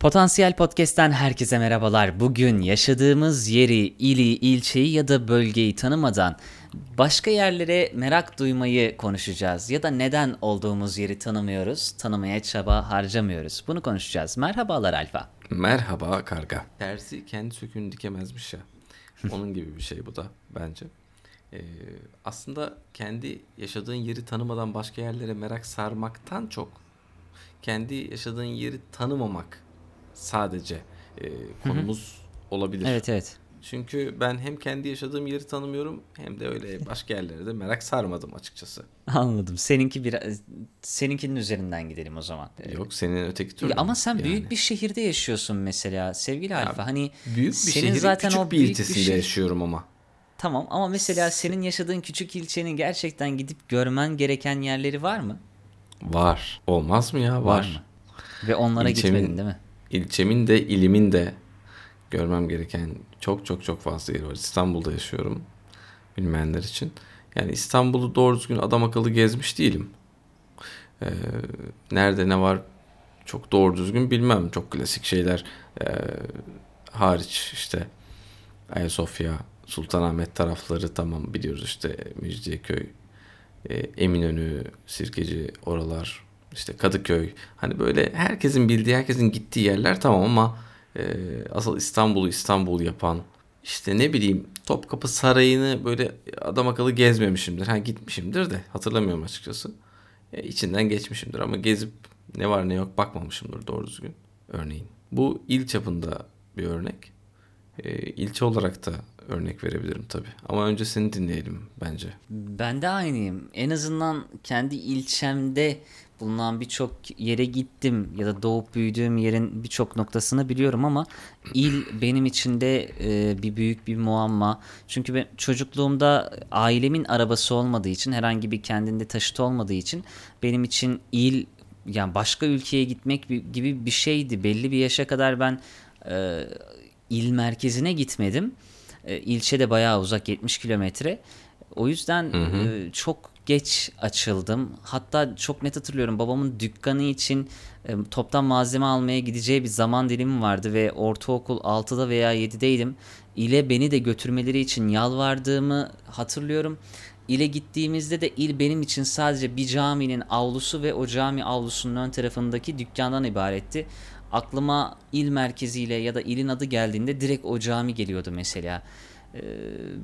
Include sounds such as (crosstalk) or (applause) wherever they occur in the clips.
Potansiyel Podcast'ten herkese merhabalar. Bugün yaşadığımız yeri, ili, ilçeyi ya da bölgeyi tanımadan başka yerlere merak duymayı konuşacağız. Ya da neden olduğumuz yeri tanımıyoruz, tanımaya çaba harcamıyoruz. Bunu konuşacağız. Merhabalar Alfa. Merhaba karga. Tersi kendi söküğünü dikemezmiş ya. (laughs) Onun gibi bir şey bu da bence. Ee, aslında kendi yaşadığın yeri tanımadan başka yerlere merak sarmaktan çok kendi yaşadığın yeri tanımamak sadece e, konumuz olabilir. Evet evet. Çünkü ben hem kendi yaşadığım yeri tanımıyorum hem de öyle başka yerlere de merak sarmadım açıkçası. (laughs) Anladım. Seninki biraz seninkinin üzerinden gidelim o zaman. Yok senin öteki türlü. Ya ama sen yani. büyük bir şehirde yaşıyorsun mesela sevgili Alfa. Hani büyük bir senin zaten küçük o bir büyük ilçesinde şehir- yaşıyorum ama. Tamam ama mesela senin yaşadığın küçük ilçenin gerçekten gidip görmen gereken yerleri var mı? Var. Olmaz mı ya? Var. mı? Ve onlara İlçemin- gitmedin değil mi? İlçemin de ilimin de görmem gereken çok çok çok fazla yer var. İstanbul'da yaşıyorum bilmeyenler için. Yani İstanbul'u doğru düzgün adam akıllı gezmiş değilim. Ee, nerede ne var çok doğru düzgün bilmem. Çok klasik şeyler ee, hariç işte Ayasofya, Sultanahmet tarafları tamam biliyoruz işte Mecidiyeköy, e, Eminönü, Sirkeci oralar işte Kadıköy hani böyle herkesin bildiği herkesin gittiği yerler tamam ama e, asıl İstanbul'u İstanbul yapan işte ne bileyim Topkapı Sarayı'nı böyle adam akıllı gezmemişimdir. Ha gitmişimdir de hatırlamıyorum açıkçası. E, içinden geçmişimdir ama gezip ne var ne yok bakmamışımdır doğru düzgün örneğin. Bu il çapında bir örnek. E, ilçe olarak da örnek verebilirim tabii. Ama önce seni dinleyelim bence. Ben de aynıyım. En azından kendi ilçemde bulunan birçok yere gittim ya da doğup büyüdüğüm yerin birçok noktasını biliyorum ama il benim için de e, bir büyük bir muamma. Çünkü ben çocukluğumda ailemin arabası olmadığı için herhangi bir kendinde taşıt olmadığı için benim için il yani başka ülkeye gitmek gibi bir şeydi. Belli bir yaşa kadar ben e, il merkezine gitmedim. E, ilçe de bayağı uzak 70 kilometre. O yüzden e, çok geç açıldım. Hatta çok net hatırlıyorum babamın dükkanı için e, toptan malzeme almaya gideceği bir zaman dilimi vardı ve ortaokul 6'da veya 7'deydim. İle beni de götürmeleri için yalvardığımı hatırlıyorum. İle gittiğimizde de il benim için sadece bir caminin avlusu ve o cami avlusunun ön tarafındaki dükkandan ibaretti. Aklıma il merkeziyle ya da ilin adı geldiğinde direkt o cami geliyordu mesela. Ee,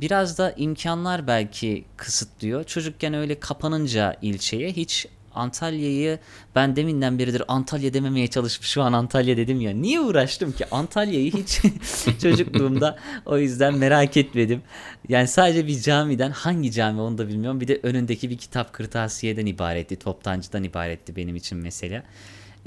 biraz da imkanlar belki kısıtlıyor. Çocukken öyle kapanınca ilçeye hiç Antalya'yı ben deminden beridir Antalya dememeye çalışıp şu an Antalya dedim ya. Niye uğraştım ki? Antalya'yı hiç (laughs) çocukluğumda o yüzden merak etmedim. Yani sadece bir camiden hangi cami onu da bilmiyorum. Bir de önündeki bir kitap kırtasiyeden ibaretti. Toptancıdan ibaretti benim için mesela.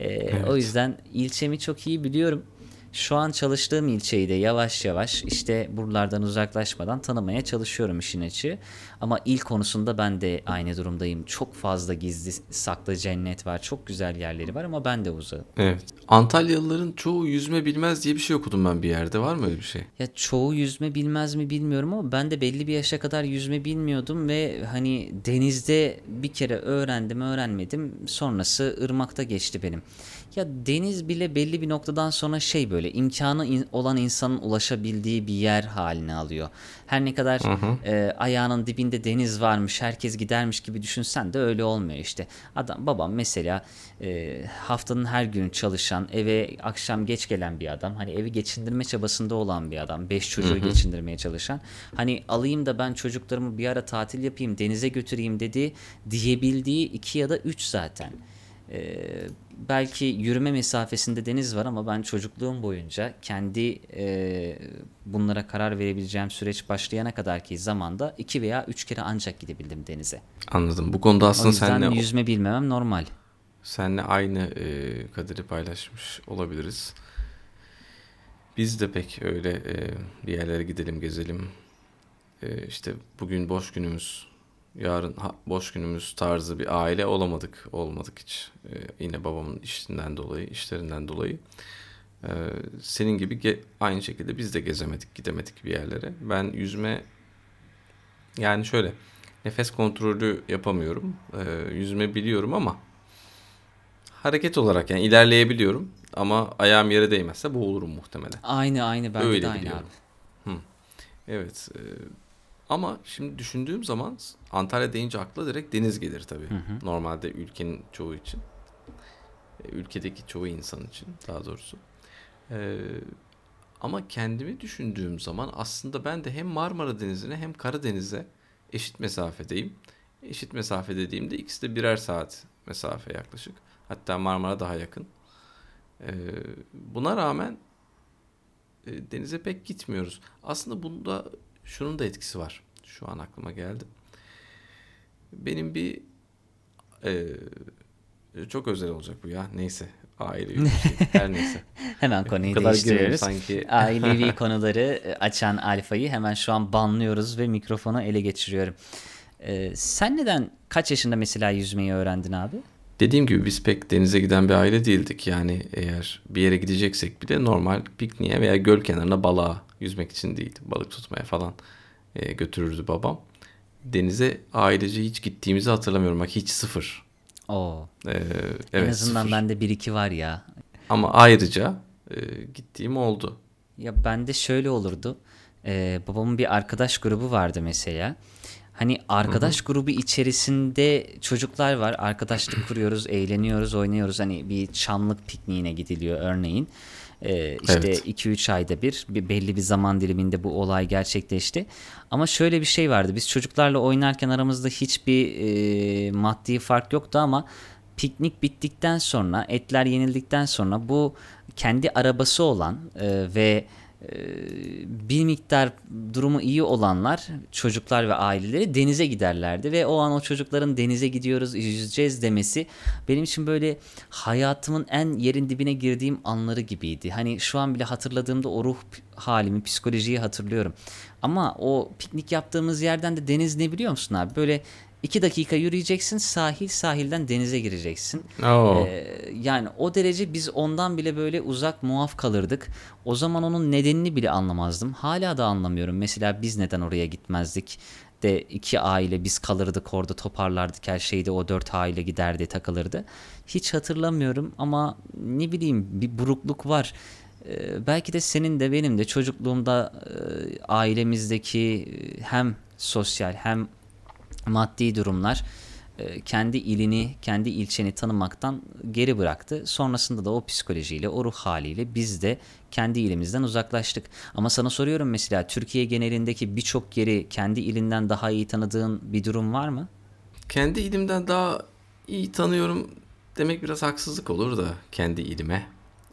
Ee, O yüzden ilçemi çok iyi biliyorum. Şu an çalıştığım ilçeyi de yavaş yavaş işte buralardan uzaklaşmadan tanımaya çalışıyorum işin açığı. Ama il konusunda ben de aynı durumdayım. Çok fazla gizli saklı cennet var. Çok güzel yerleri var ama ben de uzağım. Evet. Antalyalıların çoğu yüzme bilmez diye bir şey okudum ben bir yerde. Var mı öyle bir şey? Ya çoğu yüzme bilmez mi bilmiyorum ama ben de belli bir yaşa kadar yüzme bilmiyordum ve hani denizde bir kere öğrendim öğrenmedim sonrası ırmakta geçti benim. Ya deniz bile belli bir noktadan sonra şey böyle imkanı in- olan insanın ulaşabildiği bir yer haline alıyor. Her ne kadar e, ayağının dibinde deniz varmış herkes gidermiş gibi düşünsen de öyle olmuyor işte. Adam babam mesela e, haftanın her günü çalışan eve akşam geç gelen bir adam hani evi geçindirme çabasında olan bir adam beş çocuğu geçindirmeye çalışan hani alayım da ben çocuklarımı bir ara tatil yapayım denize götüreyim dedi diyebildiği iki ya da üç zaten. Ee, belki yürüme mesafesinde deniz var ama ben çocukluğum boyunca kendi e, bunlara karar verebileceğim süreç başlayana kadarki zamanda iki veya üç kere ancak gidebildim denize. Anladım. Bu konuda O aslında yüzden seninle, yüzme bilmemem normal. seninle aynı e, kaderi paylaşmış olabiliriz. Biz de pek öyle e, bir yerlere gidelim gezelim. E, işte bugün boş günümüz, yarın ha- boş günümüz tarzı bir aile olamadık. Olmadık hiç. E, yine babamın işinden dolayı, işlerinden dolayı. E, senin gibi ge- aynı şekilde biz de gezemedik, gidemedik bir yerlere. Ben yüzme yani şöyle nefes kontrolü yapamıyorum. E, yüzme biliyorum ama hareket olarak yani ilerleyebiliyorum ama ayağım yere değmezse boğulurum muhtemelen. Aynı aynı Öyle de aynı biliyorum. abi. Evet. e, ama şimdi düşündüğüm zaman Antalya deyince akla direkt deniz gelir tabii. Normalde ülkenin çoğu için. E, Ülkedeki çoğu insan için daha doğrusu. E, ama kendimi düşündüğüm zaman aslında ben de hem Marmara Denizi'ne hem Karadeniz'e eşit mesafedeyim. Eşit mesafe dediğimde ikisi de birer saat mesafe yaklaşık. Hatta Marmara daha yakın. E, buna rağmen e, denize pek gitmiyoruz. Aslında bunda şunun da etkisi var. Şu an aklıma geldi. Benim bir e, çok özel olacak bu ya. Neyse. Aile bir şey. (laughs) Her neyse. Hemen konuyu değiştiriyoruz. sanki. Ailevi (laughs) konuları e, açan Alfa'yı hemen şu an banlıyoruz ve mikrofonu ele geçiriyorum. Ee, sen neden kaç yaşında mesela yüzmeyi öğrendin abi? Dediğim gibi biz pek denize giden bir aile değildik. Yani eğer bir yere gideceksek bile normal pikniğe veya göl kenarına balığa yüzmek için değil. Balık tutmaya falan e, götürürdü babam. Denize ailece hiç gittiğimizi hatırlamıyorum. Bak hiç sıfır. Oo. E, en evet azından sıfır. bende bir iki var ya. Ama ayrıca e, gittiğim oldu. Ya bende şöyle olurdu. Ee, babamın bir arkadaş grubu vardı mesela. Hani arkadaş grubu içerisinde çocuklar var. Arkadaşlık kuruyoruz, eğleniyoruz, oynuyoruz. Hani bir çamlık pikniğine gidiliyor örneğin. Ee, işte Evet. 2-3 ayda bir, bir belli bir zaman diliminde bu olay gerçekleşti. Ama şöyle bir şey vardı. Biz çocuklarla oynarken aramızda hiçbir e, maddi fark yoktu ama piknik bittikten sonra, etler yenildikten sonra bu kendi arabası olan e, ve bir miktar durumu iyi olanlar, çocuklar ve aileleri denize giderlerdi ve o an o çocukların denize gidiyoruz, yüzeceğiz demesi benim için böyle hayatımın en yerin dibine girdiğim anları gibiydi. Hani şu an bile hatırladığımda o ruh halimi, psikolojiyi hatırlıyorum. Ama o piknik yaptığımız yerden de deniz ne biliyor musun abi? Böyle iki dakika yürüyeceksin, sahil sahilden denize gireceksin. Oo. Ee, yani o derece biz ondan bile böyle uzak muaf kalırdık. O zaman onun nedenini bile anlamazdım. Hala da anlamıyorum. Mesela biz neden oraya gitmezdik de iki aile biz kalırdık orada toparlardık her şeyde o dört aile giderdi takılırdı. Hiç hatırlamıyorum ama ne bileyim bir burukluk var. Ee, belki de senin de benim de çocukluğumda e, ailemizdeki e, hem sosyal hem maddi durumlar e, kendi ilini, kendi ilçeni tanımaktan geri bıraktı. Sonrasında da o psikolojiyle, o ruh haliyle biz de kendi ilimizden uzaklaştık. Ama sana soruyorum mesela Türkiye genelindeki birçok yeri kendi ilinden daha iyi tanıdığın bir durum var mı? Kendi ilimden daha iyi tanıyorum demek biraz haksızlık olur da kendi ilime.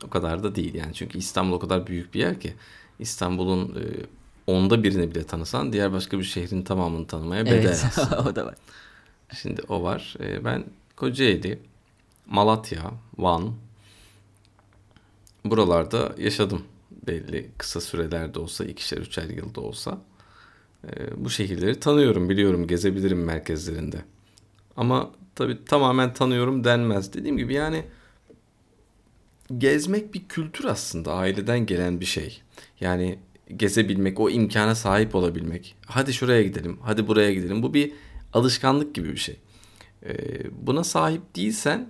O kadar da değil yani. Çünkü İstanbul o kadar büyük bir yer ki İstanbul'un e, onda birini bile tanısan diğer başka bir şehrin tamamını tanımaya bedel Evet, aslında. (laughs) o da var. Şimdi o var. E, ben Kocaeli, Malatya, Van buralarda yaşadım. Belli kısa sürelerde olsa, ikişer üçer yılda olsa. E, bu şehirleri tanıyorum, biliyorum, gezebilirim merkezlerinde. Ama tabii tamamen tanıyorum denmez. Dediğim gibi yani gezmek bir kültür aslında. Aileden gelen bir şey. Yani gezebilmek, o imkana sahip olabilmek. Hadi şuraya gidelim, hadi buraya gidelim. Bu bir alışkanlık gibi bir şey. Ee, buna sahip değilsen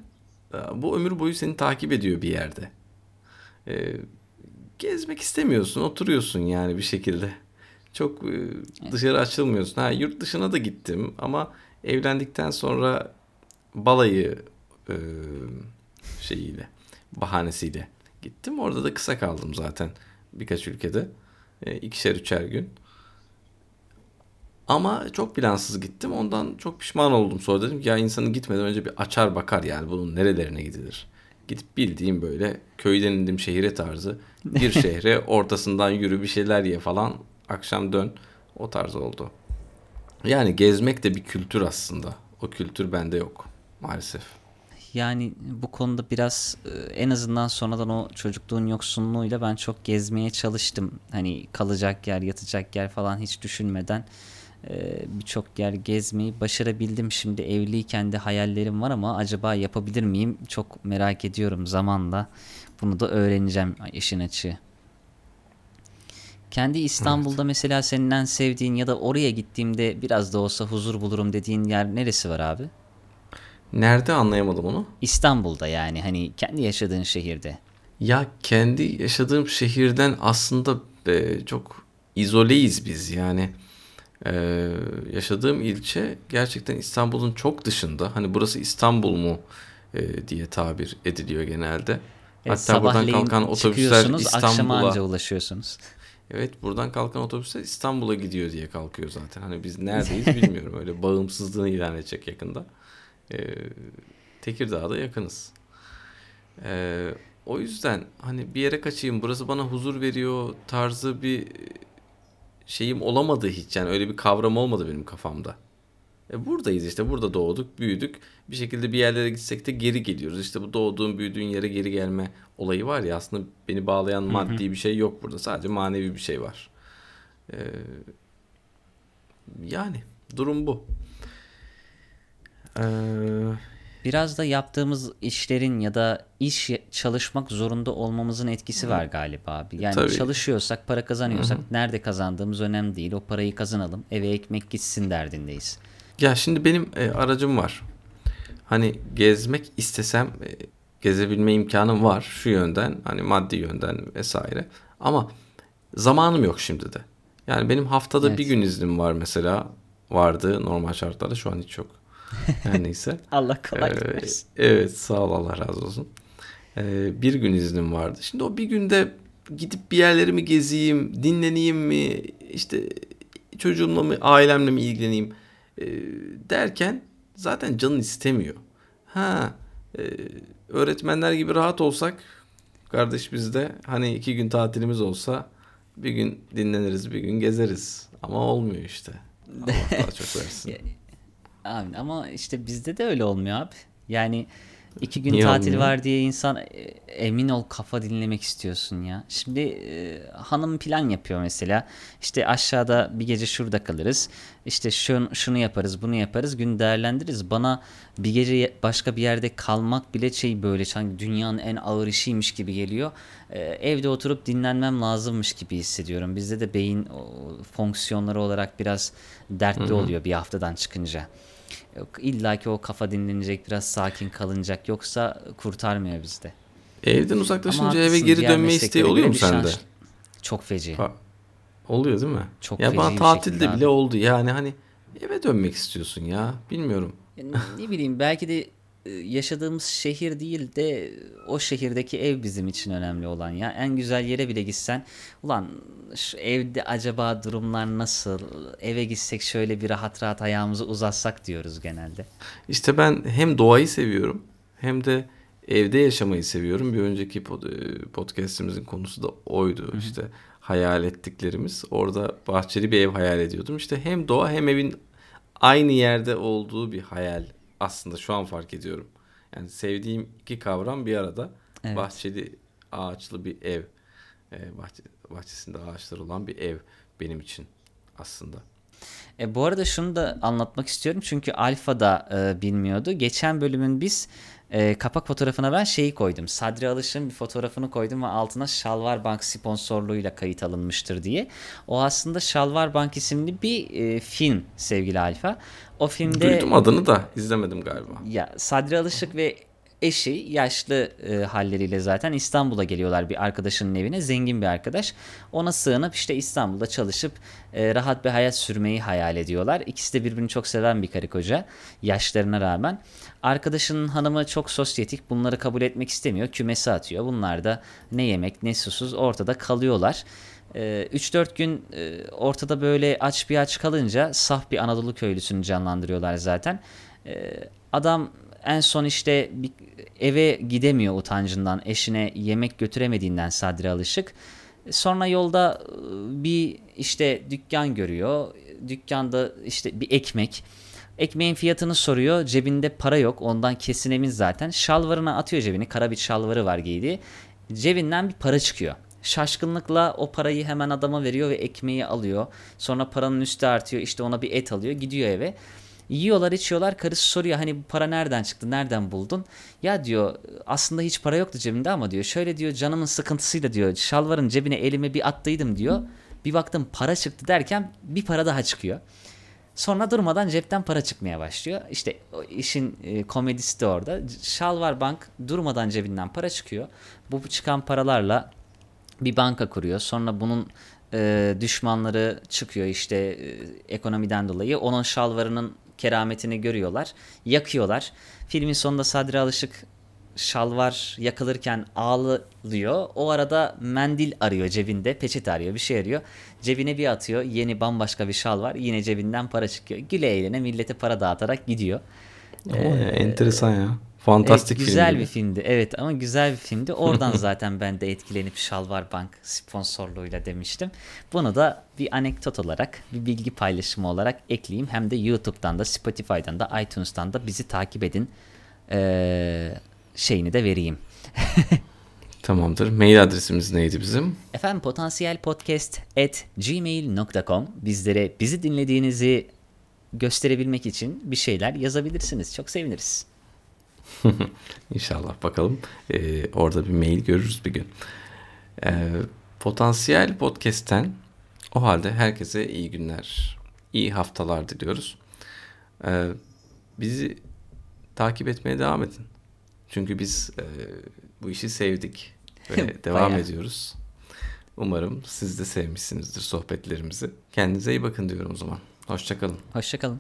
e, bu ömür boyu seni takip ediyor bir yerde. Ee, gezmek istemiyorsun, oturuyorsun yani bir şekilde. Çok e, dışarı açılmıyorsun. Ha yurt dışına da gittim ama evlendikten sonra balayı e, şeyiyle, bahanesiyle gittim. Orada da kısa kaldım zaten birkaç ülkede. E, ikişer üçer gün. Ama çok plansız gittim. Ondan çok pişman oldum. Sonra dedim ki ya insanın gitmeden önce bir açar bakar yani bunun nerelerine gidilir. Gidip bildiğim böyle köyden indim şehire tarzı. Bir (laughs) şehre ortasından yürü bir şeyler ye falan. Akşam dön. O tarz oldu. Yani gezmek de bir kültür aslında. O kültür bende yok maalesef. Yani bu konuda biraz e, en azından sonradan o çocukluğun yoksunluğuyla ben çok gezmeye çalıştım. Hani kalacak yer, yatacak yer falan hiç düşünmeden e, birçok yer gezmeyi başarabildim. Şimdi evliyken de hayallerim var ama acaba yapabilir miyim? Çok merak ediyorum zamanla. Bunu da öğreneceğim işin açığı. Kendi İstanbul'da mesela senin en sevdiğin ya da oraya gittiğimde biraz da olsa huzur bulurum dediğin yer neresi var abi? Nerede anlayamadım onu. İstanbul'da yani hani kendi yaşadığın şehirde. Ya kendi yaşadığım şehirden aslında e, çok izoleyiz biz yani. E, yaşadığım ilçe gerçekten İstanbul'un çok dışında. Hani burası İstanbul mu e, diye tabir ediliyor genelde. Evet, Hatta buradan kalkan otobüsler akşama İstanbul'a anca ulaşıyorsunuz. Evet buradan kalkan otobüsler İstanbul'a gidiyor diye kalkıyor zaten. Hani biz neredeyiz bilmiyorum. Öyle bağımsızlığını ilan edecek yakında. Ee, Tekirdağ'da yakınız. Ee, o yüzden hani bir yere kaçayım burası bana huzur veriyor tarzı bir şeyim olamadı hiç. Yani öyle bir kavram olmadı benim kafamda. E buradayız işte burada doğduk büyüdük bir şekilde bir yerlere gitsek de geri geliyoruz. İşte bu doğduğun büyüdüğün yere geri gelme olayı var ya aslında beni bağlayan maddi bir şey yok burada sadece manevi bir şey var. Ee, yani durum bu. Ee, Biraz da yaptığımız işlerin ya da iş çalışmak zorunda olmamızın etkisi var galiba abi. Yani Tabii. çalışıyorsak, para kazanıyorsak nerede kazandığımız önemli değil. O parayı kazanalım, eve ekmek gitsin derdindeyiz. ya şimdi benim e, aracım var. Hani gezmek istesem e, gezebilme imkanım var şu yönden hani maddi yönden vesaire. Ama zamanım yok şimdi de. Yani benim haftada Evet. bir gün iznim var mesela vardı normal şartlarda şu an hiç yok. Her neyse. (laughs) Allah kolaylık Ee, versin. evet sağ ol Allah razı olsun. Ee, bir gün iznim vardı. Şimdi o bir günde gidip bir yerlerimi gezeyim, dinleneyim mi, işte çocuğumla mı, ailemle mi ilgileneyim ee, derken zaten canın istemiyor. Ha, e, öğretmenler gibi rahat olsak kardeş biz de hani iki gün tatilimiz olsa bir gün dinleniriz, bir gün gezeriz. Ama olmuyor işte. Allah daha çok versin. (laughs) Abi, ama işte bizde de öyle olmuyor abi. Yani iki gün Niye tatil olmuyor? var diye insan e, emin ol kafa dinlemek istiyorsun ya. Şimdi e, hanım plan yapıyor mesela. İşte aşağıda bir gece şurada kalırız. İşte şunu, şunu yaparız bunu yaparız gün değerlendiririz. Bana bir gece başka bir yerde kalmak bile şey böyle sanki dünyanın en ağır işiymiş gibi geliyor. E, evde oturup dinlenmem lazımmış gibi hissediyorum. Bizde de beyin o, fonksiyonları olarak biraz dertli oluyor bir haftadan çıkınca. Yok, İlla ki o kafa dinlenecek, biraz sakin kalınacak. Yoksa kurtarmıyor bizde. Evden Ama uzaklaşınca eve geri dönme isteği oluyor mu bir sende? Çok feci. Ha, oluyor değil mi? Çok ya feci bana tatilde bile abi. oldu. Yani hani eve dönmek istiyorsun ya. Bilmiyorum. Yani ne bileyim belki de yaşadığımız şehir değil de o şehirdeki ev bizim için önemli olan ya. En güzel yere bile gitsen ulan şu evde acaba durumlar nasıl? Eve gitsek şöyle bir rahat rahat ayağımızı uzatsak diyoruz genelde. İşte ben hem doğayı seviyorum hem de evde yaşamayı seviyorum. Bir önceki e, podcast'imizin konusu da oydu. İşte hayal ettiklerimiz. Orada bahçeli bir ev hayal ediyordum. İşte hem doğa hem evin aynı yerde olduğu bir hayal aslında şu an fark ediyorum. Yani sevdiğim iki kavram bir arada. Evet. Bahçeli ağaçlı bir ev. E, bahçe, bahçesinde ağaçlar olan bir ev benim için aslında. E, bu arada şunu da anlatmak istiyorum çünkü Alfa da e, bilmiyordu. Geçen bölümün biz e, kapak fotoğrafına ben şeyi koydum. Sadri Alış'ın bir fotoğrafını koydum ve altına Şalvar Bank sponsorluğuyla kayıt alınmıştır diye. O aslında Şalvar Bank isimli bir e, film sevgili Alfa. O filmde Duydum adını da izlemedim galiba. ya Sadri Alışık ve eşi yaşlı e, halleriyle zaten İstanbul'a geliyorlar bir arkadaşının evine. Zengin bir arkadaş. Ona sığınıp işte İstanbul'da çalışıp e, rahat bir hayat sürmeyi hayal ediyorlar. İkisi de birbirini çok seven bir karı koca yaşlarına rağmen. Arkadaşının hanımı çok sosyetik. Bunları kabul etmek istemiyor. Kümesi atıyor. Bunlar da ne yemek ne susuz ortada kalıyorlar. Ee, 3-4 gün e, ortada böyle aç bir aç kalınca saf bir Anadolu köylüsünü canlandırıyorlar zaten. Ee, adam en son işte eve gidemiyor utancından eşine yemek götüremediğinden Sadri Alışık. Sonra yolda e, bir işte dükkan görüyor. Dükkanda işte bir ekmek. Ekmeğin fiyatını soruyor. Cebinde para yok. Ondan kesin emin zaten. Şalvarına atıyor cebini. Kara bir şalvarı var giydiği. Cebinden bir para çıkıyor. Şaşkınlıkla o parayı hemen adama veriyor ve ekmeği alıyor. Sonra paranın üstü artıyor. İşte ona bir et alıyor. Gidiyor eve. Yiyorlar içiyorlar. Karısı soruyor hani bu para nereden çıktı? Nereden buldun? Ya diyor aslında hiç para yoktu cebimde ama diyor. Şöyle diyor canımın sıkıntısıyla diyor. Şalvarın cebine elimi bir attıydım diyor. Bir baktım para çıktı derken bir para daha çıkıyor. Sonra durmadan cepten para çıkmaya başlıyor. İşte işin e, komedisi de orada. Şalvar Bank durmadan cebinden para çıkıyor. Bu çıkan paralarla bir banka kuruyor. Sonra bunun e, düşmanları çıkıyor işte e, ekonomiden dolayı. Onun şalvarının kerametini görüyorlar. Yakıyorlar. Filmin sonunda Sadri Alışık şalvar yakılırken ağlıyor. O arada mendil arıyor cebinde. Peçete arıyor. Bir şey arıyor. Cebine bir atıyor. Yeni bambaşka bir şal var. Yine cebinden para çıkıyor. Güle eğlene millete para dağıtarak gidiyor. Ya, enteresan ya. Fantastik Evet, güzel bir filmdi. Evet ama güzel bir filmdi. Oradan (laughs) zaten ben de etkilenip Şalvar Bank sponsorluğuyla demiştim. Bunu da bir anekdot olarak, bir bilgi paylaşımı olarak ekleyeyim. Hem de YouTube'dan da, Spotify'dan da, iTunes'tan da bizi takip edin. Ee, şeyini de vereyim. (laughs) Tamamdır. Mail adresimiz neydi bizim? Efendim potansiyelpodcast at gmail.com bizlere bizi dinlediğinizi gösterebilmek için bir şeyler yazabilirsiniz. Çok seviniriz. (laughs) İnşallah bakalım. Ee, orada bir mail görürüz bir gün. Ee, Potansiyel Podcast'ten o halde herkese iyi günler, iyi haftalar diliyoruz. Ee, bizi takip etmeye devam edin. Çünkü biz e, bu işi sevdik ve (laughs) devam Bayağı. ediyoruz. Umarım siz de sevmişsinizdir sohbetlerimizi. Kendinize iyi bakın diyorum o zaman. Hoşçakalın. Hoşçakalın.